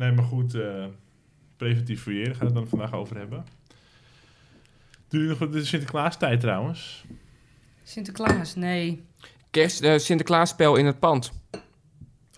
Nee, maar goed, eh, preventief fouilleren gaan we het dan vandaag over hebben. Doe je nog wat de Sinterklaas-tijd trouwens? Sinterklaas, nee. Kerst, eh Sinterklaasspel in het pand.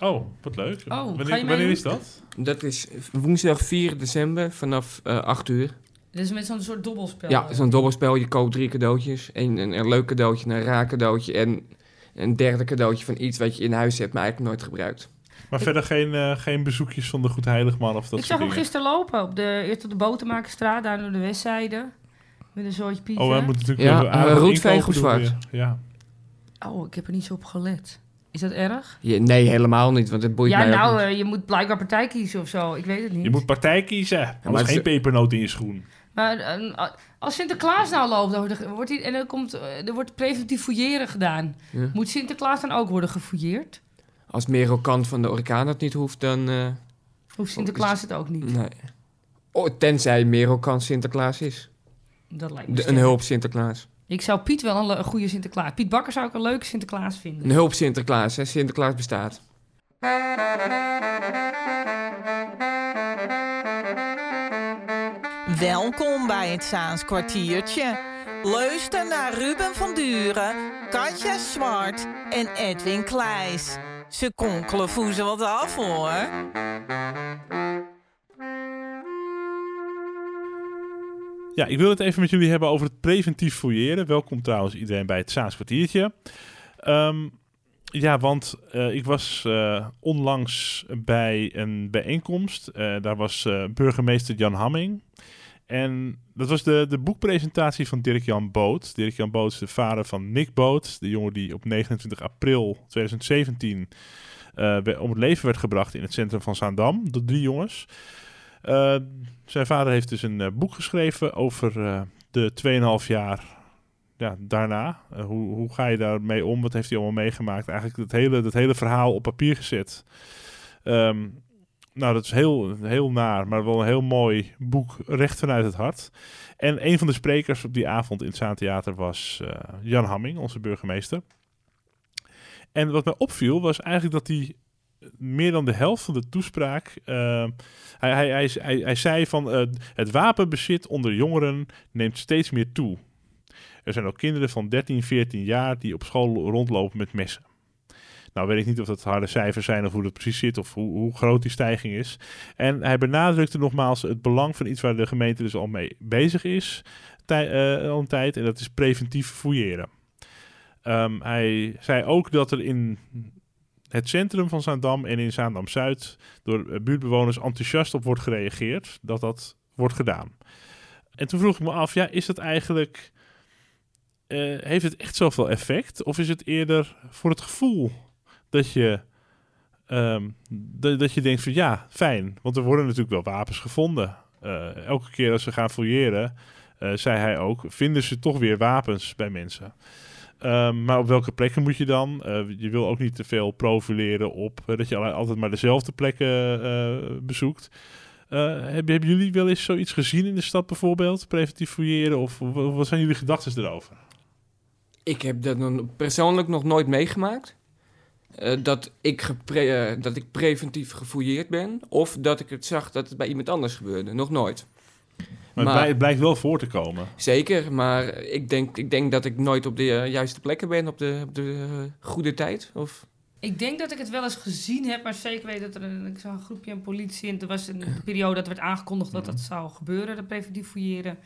Oh, wat leuk. ga je wanneer is dat? Dat is woensdag 4 december vanaf eh 8 uur. Dit is met zo'n soort dobbelspel. Ja, zo'n dobbelspel. Je koopt drie cadeautjes. Een, een, een leuk cadeautje, een raar cadeautje en een derde cadeautje van iets wat je in huis hebt, maar eigenlijk nooit gebruikt. Maar Ik- verder geen, eh, geen bezoekjes van de Goed Heiligman of dat ik soort zag hem gisteren lopen op de, eerst op de Botermakerstraat, daar door de westzijde. Met een soortje pizza. Oh, hij moet natuurlijk Ja, wel eh, aardig rood inkopen vegelzwart. doen weer. Ja. Oh, ik heb er niet zo op gelet. Is dat erg? Je, nee, helemaal niet, want het boeit ja, mij ook nou, niet. eh, je moet blijkbaar partij kiezen of zo. Ik weet het niet. Je moet partij kiezen. het- geen pepernoot in je schoen. Maar als Sinterklaas nou loopt, dan wordt, hij, en er, komt, er wordt preventief fouilleren gedaan. Ja. Moet Sinterklaas dan ook worden gefouilleerd? Als Merel Kant van de Orkaan het niet hoeft, dan... eh, Hoeft Sinterklaas het ook niet? nee. Oh, tenzij Merel Kant Sinterklaas is. Dat lijkt me De, een hulp Sinterklaas. Ik zou Piet wel een, goede Sinterklaas... Piet Bakker zou ik een leuke Sinterklaas vinden. Een hulp Sinterklaas, hè. Sinterklaas bestaat. Welkom bij het Zaans kwartiertje. Luister naar Ruben van Duren, Katja Zwart en Edwin Kleis. Ze konkelen voezen wat af hoor. Ja, ik wil het even met jullie hebben over het preventief fouilleren. Welkom trouwens iedereen bij het Saans kwartiertje. Ehm, ja, want eh, ik was eh, onlangs bij een bijeenkomst. Eh, daar was burgemeester Jan Hamming. En dat was de, de boekpresentatie van Dirk-Jan Boot. Dirk-Jan Boot is de vader van Nick Boot. De jongen die op 29 april 2017 eh, om het leven werd gebracht in het centrum van Zaandam. Door drie jongens. Eh, zijn vader heeft dus een eh, boek geschreven over de 2,5 jaar ja, daarna. Hoe, hoe ga je daarmee om? Wat heeft hij allemaal meegemaakt? Eigenlijk het hele, dat hele verhaal op papier gezet. Ehm, nou, dat is heel, heel naar, maar wel een heel mooi boek, recht vanuit het hart. En een van de sprekers op die avond in het Zaantheater was eh, Jan Hamming, onze burgemeester. En wat mij opviel was eigenlijk dat hij meer dan de helft van de toespraak. eh, hij, hij, hij, hij, zei van eh, het wapenbezit onder jongeren neemt steeds meer toe. Er zijn ook kinderen van 13, 14 jaar die op school rondlopen met messen. Nou weet ik niet of dat harde cijfers zijn of hoe dat precies zit of hoe, hoe groot die stijging is. En hij benadrukte nogmaals het belang van iets waar de gemeente dus al mee bezig is eh, al een tijd. En dat is preventief fouilleren. Ehm, hij zei ook dat er in het centrum van Zaandam en in Zaandam-Zuid door eh, buurtbewoners enthousiast op wordt gereageerd dat dat wordt gedaan. En toen vroeg ik me af, ja, is dat eigenlijk, eh, heeft het echt zoveel effect? Of is het eerder voor het gevoel dat je, ehm, dat, je denkt van ja, fijn, want er worden natuurlijk wel wapens gevonden. Eh, elke keer als ze gaan fouilleren, eh, zei hij ook, vinden ze toch weer wapens bij mensen. Ehm, maar op welke plekken moet je dan? Eh, je wil ook niet te veel profileren op dat je al- altijd maar dezelfde plekken bezoekt. Hebben, hebben jullie wel eens zoiets gezien in de stad bijvoorbeeld? Preventief fouilleren? Of, wat zijn jullie gedachten erover? Ik heb dat persoonlijk nog nooit meegemaakt. Eh, dat, ik gepre- eh, dat ik preventief gefouilleerd ben. Of dat ik het zag dat het bij iemand anders gebeurde. Nog nooit. Maar, Maar- het, blijkt, wel voor te komen. Zeker, maar ik denk, ik denk dat ik nooit op de eh, juiste plekken ben op de, op de goede tijd. Of, Ik denk dat ik het wel eens gezien heb, maar zeker weet dat er een, ik zag een groepje en politie. En er was een periode dat werd aangekondigd dat dat zou gebeuren, de preventief fouilleren.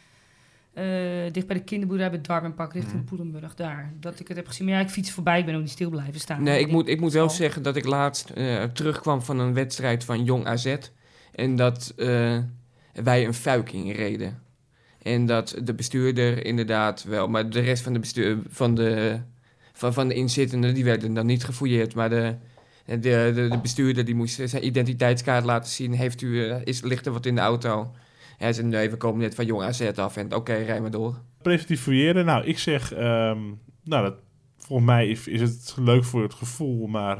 Eh, dicht bij de kinderboerderij bij Darmenpark, richting Poelenburg, daar. Dat ik het heb gezien. Maar ja, ik fiets voorbij, ik ben ook niet stil blijven staan. nee, ik moet, ik moet wel zeggen dat ik laatst eh, terugkwam van een wedstrijd van Jong AZ. En dat eh, wij een fuiking reden. En dat de bestuurder inderdaad wel, maar de rest van de, bestuur, van de, van, van de inzittenden, die werden dan niet gefouilleerd. Maar de, de, de, de bestuurder die moest zijn identiteitskaart laten zien. Heeft u, is, ligt er wat in de auto? Hij zei, nee, we komen net van Jong AZ af. En oké, rij maar door. Preventief fouilleren, nou, ik zeg, ehm, nou, dat, volgens mij is, is het leuk voor het gevoel, maar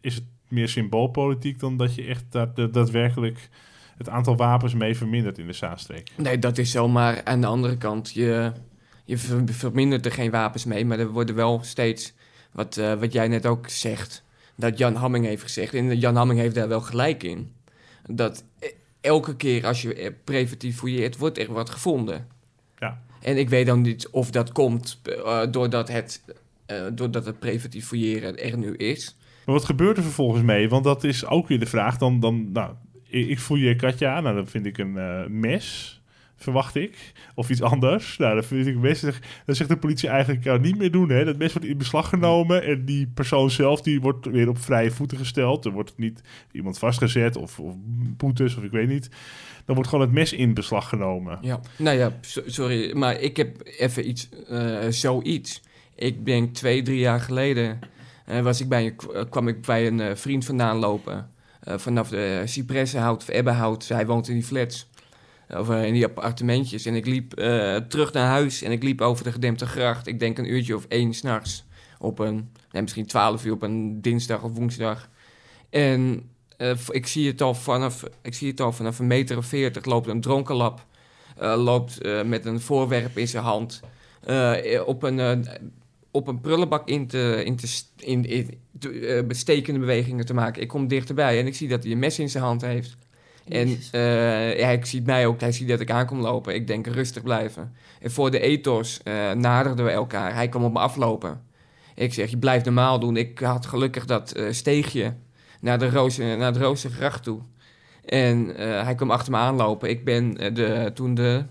is het meer symboolpolitiek dan dat je echt dat, dat- daadwerkelijk het aantal wapens mee vermindert in de Zaanstreek? Nee, dat is zo, maar aan de andere kant, je, je ver- vermindert er geen wapens mee, maar er worden wel steeds, wat, eh, wat jij net ook zegt, dat Jan Hamming heeft gezegd. En Jan Hamming heeft daar wel gelijk in. dat e- elke keer als je eh, preventief fouilleert, wordt er wat gevonden. Ja. En ik weet dan niet of dat komt eh, doordat, het, eh, doordat het preventief fouilleren er nu is. Maar wat gebeurt er vervolgens mee? Want dat is ook weer de vraag. Dan, dan, nou, ik, ik je Katja aan. Nou, dan vind ik een eh, mes, verwacht ik. Of iets anders. Nou, dan vind ik mes. Dan zegt de politie eigenlijk ja, niet meer doen. Hè. Dat mes wordt in beslag genomen. En die persoon zelf die wordt weer op vrije voeten gesteld. Er wordt niet iemand vastgezet of, of boetes of ik weet niet. Dan wordt gewoon het mes in beslag genomen. Ja. Nou ja, so- sorry, maar ik heb even iets, eh, zoiets. Ik denk twee, drie jaar geleden eh, was ik bij, eh, kwam ik bij een vriend vandaan lopen. vanaf de Cypressenhout of Ebbenhout. Hij woont in die flats. Of eh, in die appartementjes. En ik liep eh, terug naar huis en ik liep over de gedempte gracht. Ik denk een uurtje of één s'nachts. Op een, misschien twaalf uur op een dinsdag of woensdag. En eh, ik, zie het al vanaf, ik zie het al vanaf een meter of veertig loopt een dronkenlap. eh, loopt met een voorwerp in zijn hand. op, een, op een prullenbak in te, in te, in, in, te, bestekende bewegingen te maken. Ik kom dichterbij en ik zie dat hij een mes in zijn hand heeft. En Jezus. eh, ja, hij ziet mij ook, hij ziet dat ik aankom lopen. Ik denk rustig blijven. En voor de ethos eh, naderden we elkaar. Hij kwam op me aflopen. Ik zeg, je blijft normaal doen. Ik had gelukkig dat eh, steegje naar de, Roze, naar de Rozengracht toe. En hij kwam achter me aanlopen. Ik ben de, toen de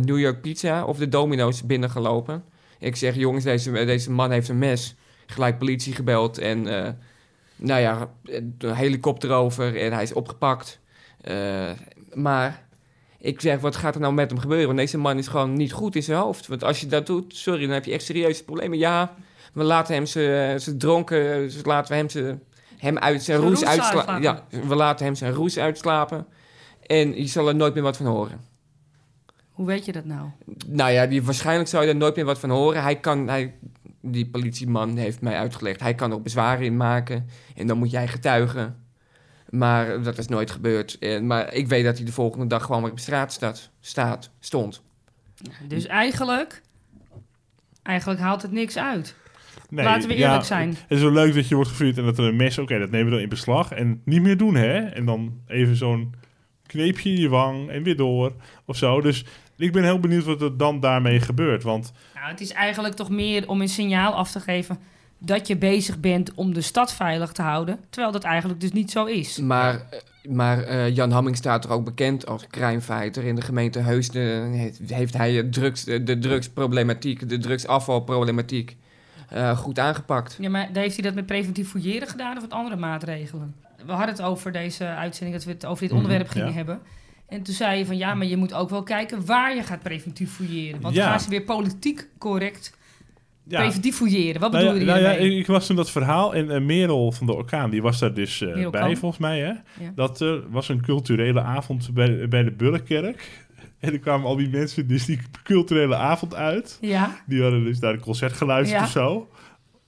New York Pizza of de Domino's binnengelopen. Ik zeg, jongens, deze, deze man heeft een mes. Gelijk politie gebeld en... nou ja, een helikopter over en hij is opgepakt. Eh, maar ik zeg, wat gaat er nou met hem gebeuren? Want deze man is gewoon niet goed in zijn hoofd. Want als je dat doet, sorry, dan heb je echt serieuze problemen. Ja, we laten hem zijn zijn dronken, ze laten we hem, zijn, hem uit zijn roes roes uitslapen. Ja, we laten hem zijn roes uitslapen. En je zal er nooit meer wat van horen. Hoe weet je dat nou? Nou ja, die, waarschijnlijk zou je er nooit meer wat van horen. Hij kan, hij, die politieman heeft mij uitgelegd, hij kan er bezwaren in maken. En dan moet jij getuigen. Maar dat is nooit gebeurd. En, maar ik weet dat hij de volgende dag gewoon weer op straat staat, staat, stond. Dus eigenlijk, eigenlijk haalt het niks uit. Nee, Laten we ja, eerlijk zijn. Het is wel leuk dat je wordt gevuurd en dat er een mes... Oké, dat nemen we dan in beslag. En niet meer doen, hè? En dan even zo'n kneepje in je wang en weer door of zo. Dus ik ben heel benieuwd wat er dan daarmee gebeurt. Want Nou, het is eigenlijk toch meer om een signaal af te geven dat je bezig bent om de stad veilig te houden, terwijl dat eigenlijk dus niet zo is. Maar, eh, maar eh, Jan Hamming staat er ook bekend als crimefighter. In de gemeente Heusden heeft, heeft hij drugs, de, de drugsproblematiek, de drugsafvalproblematiek eh, goed aangepakt. Ja, maar heeft hij dat met preventief fouilleren gedaan of met andere maatregelen? We hadden het over deze uitzending dat we het over dit Mhm, onderwerp gingen ja. hebben. En toen zei je van ja, maar je moet ook wel kijken waar je gaat preventief fouilleren. Want Ja. dan gaan ze weer politiek correct ja, preventief fouilleren. Wat nou bedoel ja, je nou ja, ik, ik was toen dat verhaal en eh, Merel van de Orkaan, die was daar dus eh, bij, Kamp. volgens mij. Hè? Ja. Dat er was een culturele avond bij, bij de Bullenkerk. En er kwamen al die mensen dus die culturele avond uit. Ja, Die hadden dus daar een concert geluisterd Ja. of zo.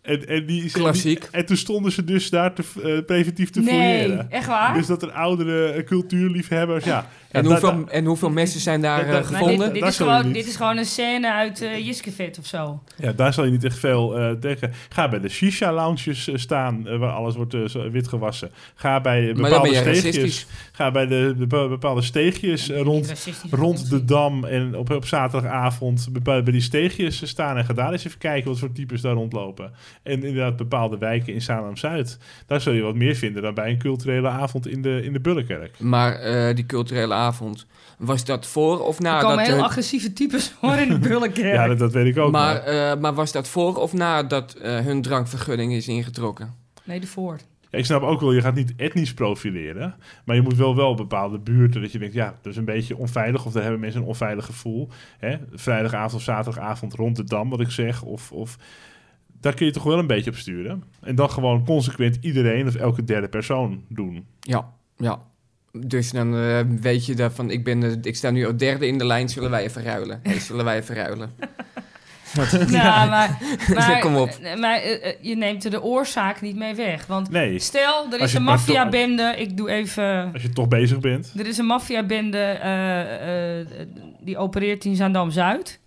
En, en, die, Klassiek. die- en toen stonden ze dus daar te, eh, preventief te nee, fouilleren. echt waar? Dus dat er oudere eh, cultuurliefhebbers, ja. En, hoeveel, da- da- en hoeveel messen zijn daar eh, gevonden? dit, is gewoon, dit is gewoon een scène uit uh, Jiskevet of zo. ja, daar zal je niet echt veel eh denken. Ga bij de shisha-lounges eh, staan, eh, waar alles wordt eh, wit gewassen. Ga bij eh, bepaalde steegjes. Ga bij de, de be- bepaalde steegjes eh, rond, rond de. Dam en op, op zaterdagavond bepa- bij die steegjes staan en ga daar eens even kijken wat voor types daar rondlopen. En inderdaad bepaalde wijken in Salem-Zuid. Daar zul je wat meer vinden dan bij een culturele avond in de, in de Bullenkerk. Maar eh, die culturele avond, was dat voor of Er na komen dat... heel agressieve types hoor in de Bullenkerk. Ja, dat, dat weet ik ook. maar, maar- eh, maar was dat voor of na dat eh, hun drankvergunning is ingetrokken? Nee, de voor. Ja, ik snap ook wel, je gaat niet etnisch profileren. Maar je moet wel wel bepaalde buurten dat je denkt, ja, dat is een beetje onveilig. Of daar hebben mensen een onveilig gevoel. Hè? Vrijdagavond of zaterdagavond rond de Dam, wat ik zeg. Of, of daar kun je toch wel een beetje op sturen. En dan gewoon consequent iedereen of elke derde persoon doen. Ja, ja. Dus dan eh, weet je dat van, ik, ben, de- ik sta nu al derde in de lijn, zullen wij even ruilen? Hey, zullen wij even ruilen? Ja, maar, maar, Kom op. maar eh, eh, je neemt er de oorzaak niet mee weg. Want Nee, stel, er is een maar maffiabende. Ik doe even... als je toch bezig bent. Er is een maffiabende eh, eh, die opereert in Zaandam-Zuid.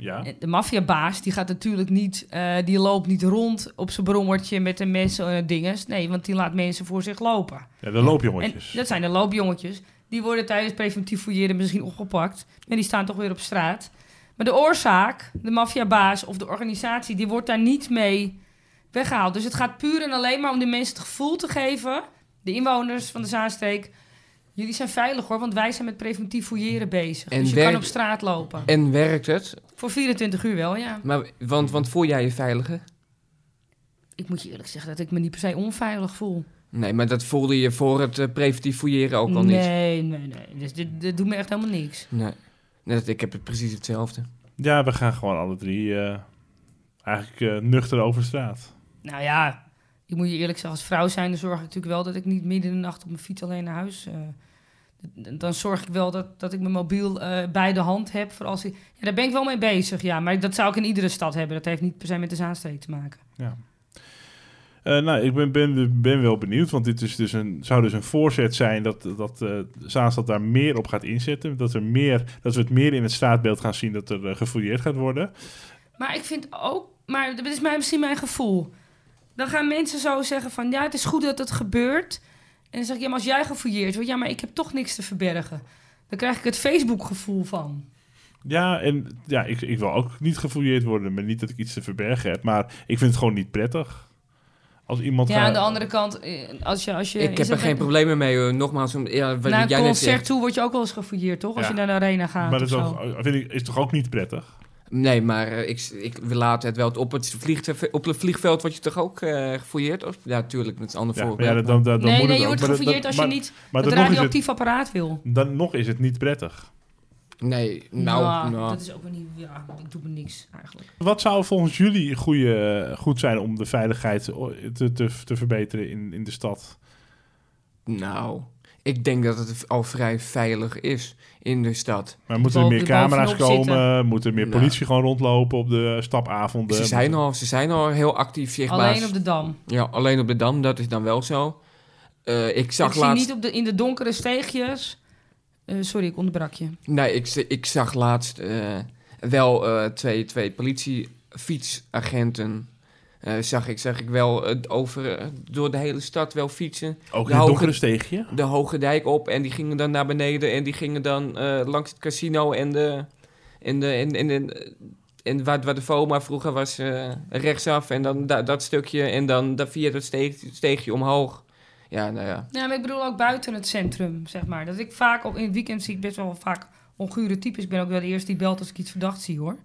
Ja. En De maffiabaas, die gaat natuurlijk niet, eh, die loopt niet rond op zijn brommertje met een mes en dinges. Nee, want die laat mensen voor zich lopen. ja, de En loopjongetjes. dat zijn de loopjongetjes. Die worden tijdens preventief fouilleren misschien opgepakt. Maar die staan toch weer op straat. Maar de oorzaak, de maffiabaas of de organisatie, die wordt daar niet mee weggehaald. Dus het gaat puur en alleen maar om de mensen het gevoel te geven, de inwoners van de Zaanstreek. Jullie zijn veilig hoor, want wij zijn met preventief fouilleren bezig. En dus je kan op straat lopen. En werkt het? Voor 24 uur wel, ja. Maar, want, want voel jij je veiliger? Ik moet je eerlijk zeggen dat ik me niet per se onveilig voel. Nee, maar dat voelde je voor het eh, preventief fouilleren ook al niet. nee, nee, nee. Dus dit, dit doet me echt helemaal niks. Nee. nee dat, ik heb het precies hetzelfde. Ja, we gaan gewoon alle drie eh, eigenlijk eh, nuchter over straat. Nou ja, ik moet je eerlijk zeggen, als vrouw zijn, dan zorg ik natuurlijk wel dat ik niet midden in de nacht op mijn fiets alleen naar huis. Dan zorg ik wel dat, dat ik mijn mobiel eh, bij de hand heb. Voor als ik, ja, daar ben ik wel mee bezig, ja. Maar dat zou ik in iedere stad hebben. Dat heeft niet per se met de Zaanstreek te maken. Ja. Eh, nou, ik ben, ben, ben wel benieuwd, want dit is dus een, zou dus een voorzet zijn dat, dat eh Zaanstad daar meer op gaat inzetten. Dat, er meer, dat we het meer in het straatbeeld gaan zien dat er gefouilleerd gaat worden. Maar ik vind ook, maar dat is mij, misschien mijn gevoel. Dan gaan mensen zo zeggen van, ja, het is goed dat het gebeurt. En dan zeg ik, ja, maar als jij gefouilleerd wordt, ja, maar ik heb toch niks te verbergen. Dan krijg ik het Facebook-gevoel van. Ja, en ja, ik, ik wil ook niet gefouilleerd worden, maar niet dat ik iets te verbergen heb. Maar ik vind het gewoon niet prettig. Als iemand Ja, gaat... aan de andere kant, eh, als je... Als je ik heb er geen problemen mee. hoor. Nogmaals, om- ja, wat Naar jij een concert toe word je ook wel eens gefouilleerd, toch? Als Ja. je naar de arena gaat maar of dat is, ook, vind ik, is toch ook niet prettig? Nee, maar eh, ik, ik, we laten het wel. Op het, vliegtuig, op het vliegveld word je toch ook eh gefouilleerd? Of? Ja, tuurlijk, dat is een ander Ja, voorbeeld. ja, dan, dan, dan nee, moet nee, het je ook. wordt gefouilleerd als je maar- niet Maar het dan nog, is het, radioactief apparaat wil. dan nog is het niet prettig. nee, nou, Ja, nou. dat is ook wel niet... Ja, ik doe me niks eigenlijk. Wat zou volgens jullie goede, goed zijn om de veiligheid te, te, te verbeteren in, in de stad? Nou, ik denk dat het al vrij veilig is in de stad. Maar moeten er meer camera's komen? Moet er meer Nou. politie gewoon rondlopen op de stapavonden? Ze zijn, al, ze zijn al heel actief zichtbaar. Alleen op de Dam. Ja, alleen op de Dam, dat is dan wel zo. Eh, ik zag ik zie laatst... niet op de, in de donkere steegjes... Eh, sorry, ik onderbrak je. Nee, ik, ik zag laatst eh, wel eh, twee, twee politiefietsagenten. Eh, zag, ik, zag ik wel eh, over, eh, door de hele stad wel fietsen. Ook de in het hoge- donkere steegje? De Hoge Dijk op en die gingen dan naar beneden. En die gingen dan eh, langs het casino en de... En, de, en, en, en, en waar, waar de FOMA vroeger was, eh, rechtsaf. En dan da- dat stukje en dan da- via dat steeg, steegje omhoog. Ja, nou ja. Ja, maar ik bedoel ook buiten het centrum, zeg maar. Dat ik vaak, op, in het weekend zie ik best wel vaak ongure types. Ik ben ook wel de eerste die belt als ik iets verdacht zie, hoor.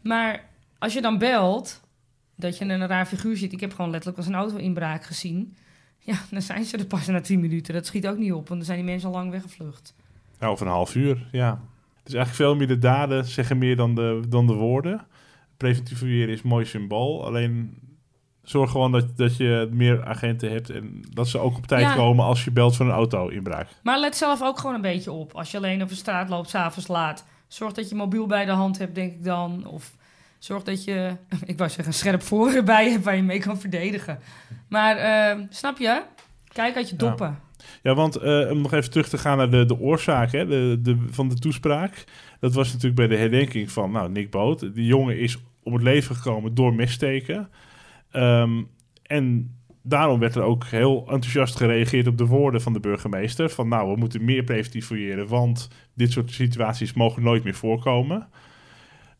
Maar als je dan belt, dat je een raar figuur ziet. Ik heb gewoon letterlijk als een auto-inbraak gezien. Ja, dan zijn ze er pas na 10 minuten. Dat schiet ook niet op, want dan zijn die mensen al lang weggevlucht. Nou, of een half uur, ja. Het is eigenlijk veel meer de daden zeggen meer dan de, dan de woorden. Preventief is een mooi symbool. Alleen zorg gewoon dat, dat je meer agenten hebt... en dat ze ook op tijd Ja. komen als je belt voor een auto-inbraak. Maar let zelf ook gewoon een beetje op. Als je alleen over de straat loopt, s'avonds laat. Zorg dat je mobiel bij de hand hebt, denk ik dan. Of zorg dat je, ik wou zeggen, een scherp voor erbij hebt waar je mee kan verdedigen. Maar eh, snap je? Kijk uit je doppen. Ja, want eh, om nog even terug te gaan naar de, de oorzaak hè, de, de, van de toespraak. Dat was natuurlijk bij de herdenking van nou, Nick Boot. Die jongen is om het leven gekomen door messteken. Ehm, en daarom werd er ook heel enthousiast gereageerd op de woorden van de burgemeester. Van nou, we moeten meer preventief fouilleren, want dit soort situaties mogen nooit meer voorkomen.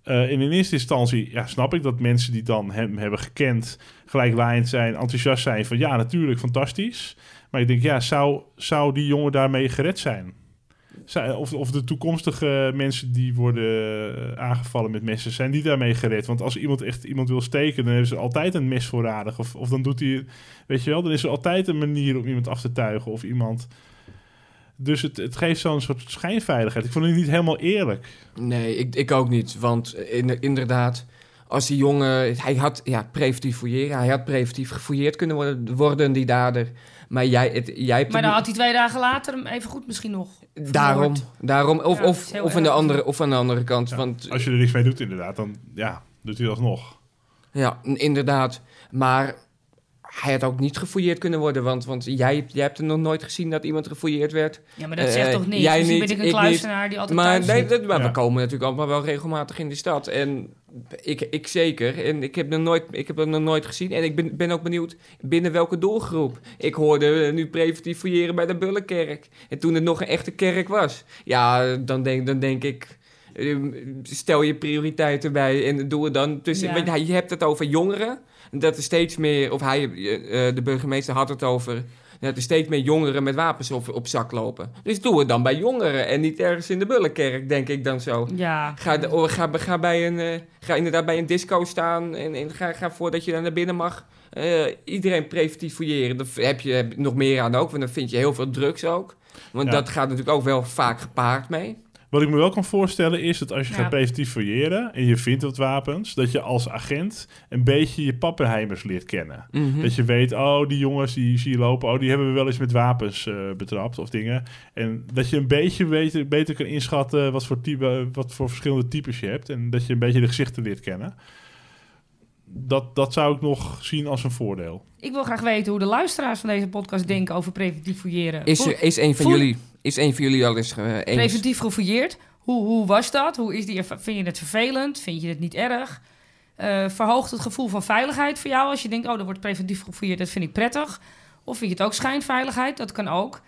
En in eerste instantie ja, snap ik dat mensen die dan hem hebben gekend, gelijklijnd zijn, enthousiast zijn van ja, natuurlijk, fantastisch. Maar ik denk, ja, zou, zou die jongen daarmee gered zijn? Of, of de toekomstige mensen die worden aangevallen met messen, zijn die daarmee gered? Want als iemand echt iemand wil steken, dan hebben ze altijd een mes voorradig. Of, of dan doet hij, weet je wel, dan is er altijd een manier om iemand af te tuigen of iemand. Dus het, het geeft zo'n soort schijnveiligheid. Ik vond het niet helemaal eerlijk. Nee, ik, ik ook niet. Want in, inderdaad, als die jongen... Hij had ja, preventief fouilleren. Hij had preventief gefouilleerd kunnen worden, worden die dader. Maar jij, het, jij hebt Maar dan had hij twee dagen later hem even goed misschien nog. Daarom, daarom. Of, Ja, of, of, aan de andere, of aan de andere kant. Ja, Want Als je er niks mee doet, inderdaad, dan ja, doet hij dat alsnog. Ja, inderdaad. Maar hij had ook niet gefouilleerd kunnen worden, want, want jij, jij hebt er nog nooit gezien dat iemand gefouilleerd werd. Ja, maar dat Eh, zegt toch niks? jij Misschien niet, ben ik een ik kluisenaar die altijd Maar, thuis nee, dat- maar Ja. we komen natuurlijk allemaal wel regelmatig in de stad. En ik, ik zeker. En ik heb, nog nooit, ik heb het nog nooit gezien. En ik ben, ben ook benieuwd binnen welke doelgroep. Ik hoorde eh, nu preventief fouilleren bij de Bullenkerk. En toen het nog een echte kerk was. Ja, dan denk, dan denk ik... eh, Stel je prioriteiten bij en doe het dan tussen. Ja, je hebt het over jongeren. Dat er steeds meer, of hij, eh, eh, de burgemeester had het over dat er steeds meer jongeren met wapens op, op zak lopen. Dus doe het dan bij jongeren en niet ergens in de Bullenkerk, denk ik dan zo. Ja. Ga, de- oh, ga, ga, bij een, eh, ga inderdaad bij een disco staan en, en ga, ga voordat je daar naar binnen mag. eh, iedereen preventief fouilleren. Daar heb je heb nog meer aan ook, want dan vind je heel veel drugs ook. Want Ja. dat gaat natuurlijk ook wel vaak gepaard mee. Wat ik me wel kan voorstellen is dat als je Ja. gaat preventief fouilleren en je vindt wat wapens, dat je als agent een beetje je pappenheimers leert kennen. Mhm. Dat je weet, oh, die jongens die zie je lopen, oh, die hebben we wel eens met wapens eh, betrapt of dingen. En dat je een beetje beter, beter kan inschatten wat voor, type, wat voor verschillende types je hebt. En dat je een beetje de gezichten leert kennen. Dat, dat zou ik nog zien als een voordeel. Ik wil graag weten hoe de luisteraars van deze podcast denken over preventief fouilleren. Is, er- is, een van voel- jullie, is een van jullie al eens eh, eens? preventief gefouilleerd. Hoe, hoe was dat? Hoe is die, vind je het vervelend? Vind je het niet erg? Eh, verhoogt het gevoel van veiligheid voor jou als je denkt, oh, er wordt preventief gefouilleerd, dat vind ik prettig? Of vind je het ook schijnveiligheid? Dat kan ook.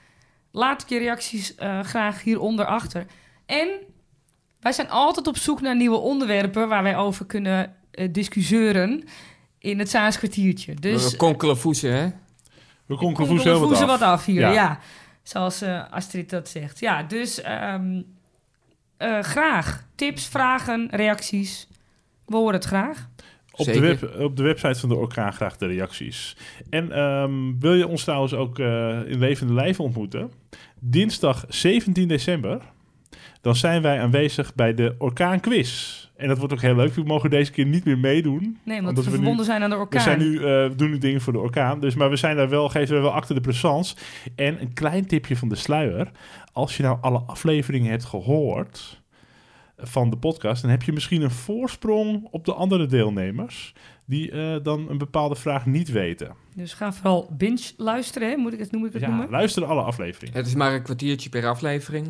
Laat je reacties eh, graag hieronder achter. En wij zijn altijd op zoek naar nieuwe onderwerpen waar wij over kunnen eh discussiëren in het Saans kwartiertje. Dus Dus, Konkelevoesen, hè? We heel wat af. wat af hier, Ja. ja. Zoals eh, Astrid dat zegt. Ja, dus ehm, eh, graag. Tips, vragen, reacties. We horen het graag. Op de, web, op de website van de Orkaan graag de reacties. En ehm, wil je ons trouwens ook eh, in levende lijf ontmoeten? Dinsdag 17 december. Dan zijn wij aanwezig bij de Orkaan Quiz. En dat wordt ook heel leuk. We mogen deze keer niet meer meedoen. Nee, want Omdat we nu- verbonden zijn aan de orkaan. We zijn nu, eh, doen nu dingen voor de orkaan. Dus, maar we zijn daar wel, geven we wel achter de présence. En een klein tipje van de sluier. Als je nou alle afleveringen hebt gehoord van de podcast, dan heb je misschien een voorsprong op de andere deelnemers. Die eh, dan een bepaalde vraag niet weten. Dus ga vooral binge luisteren, hè? Moet ik het, noem ik het Ja, noemen? luister alle afleveringen. Het is maar een kwartiertje per aflevering.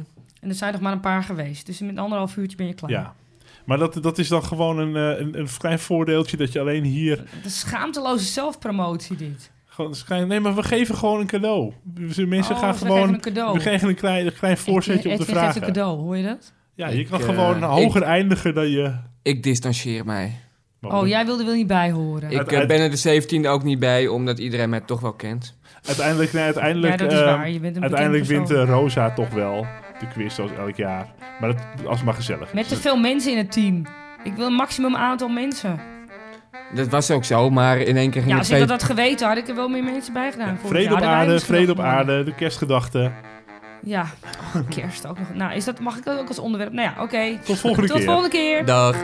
En er zijn nog maar een paar geweest. Dus met anderhalf uurtje ben je klaar. Ja. Maar dat, dat is dan gewoon een, eh, een, een klein voordeeltje dat je alleen hier... De schaamteloze zelfpromotie dit. Gewoon, nee, maar we geven gewoon een cadeau. We- Mensen Oh, gaan gewoon... geven een cadeau. We geven een klein, een klein voorzetje op de vragen. een cadeau, hoor je dat? Ja, je Ik, kan eh, gewoon hoger eindigen dan je... Ik distancieer mij. Oh, jij wilde er niet bij horen. Ik eh, ben er de 17e ook niet bij, omdat iedereen mij toch wel kent. Uiteindelijk, nee, uiteindelijk, ja, dat is eh, waar. Je bent een uiteindelijk wint eh, Rosa toch wel de quiz zoals elk jaar. Maar dat, als het maar gezellig is. Met te veel mensen in het team. Ik wil een maximum aantal mensen. Dat was ook zo, maar in één keer ging Ja, het als ik dat had geweten, had ik er wel meer mensen bij gedaan. Ja, vrede op aarde, vrede op aarde, de kerstgedachte. Ja, oh, kerst ook nog. Nou, is dat, mag ik dat ook als onderwerp? Nou ja, oké. Tot volgende Tot keer. volgende keer. Dag.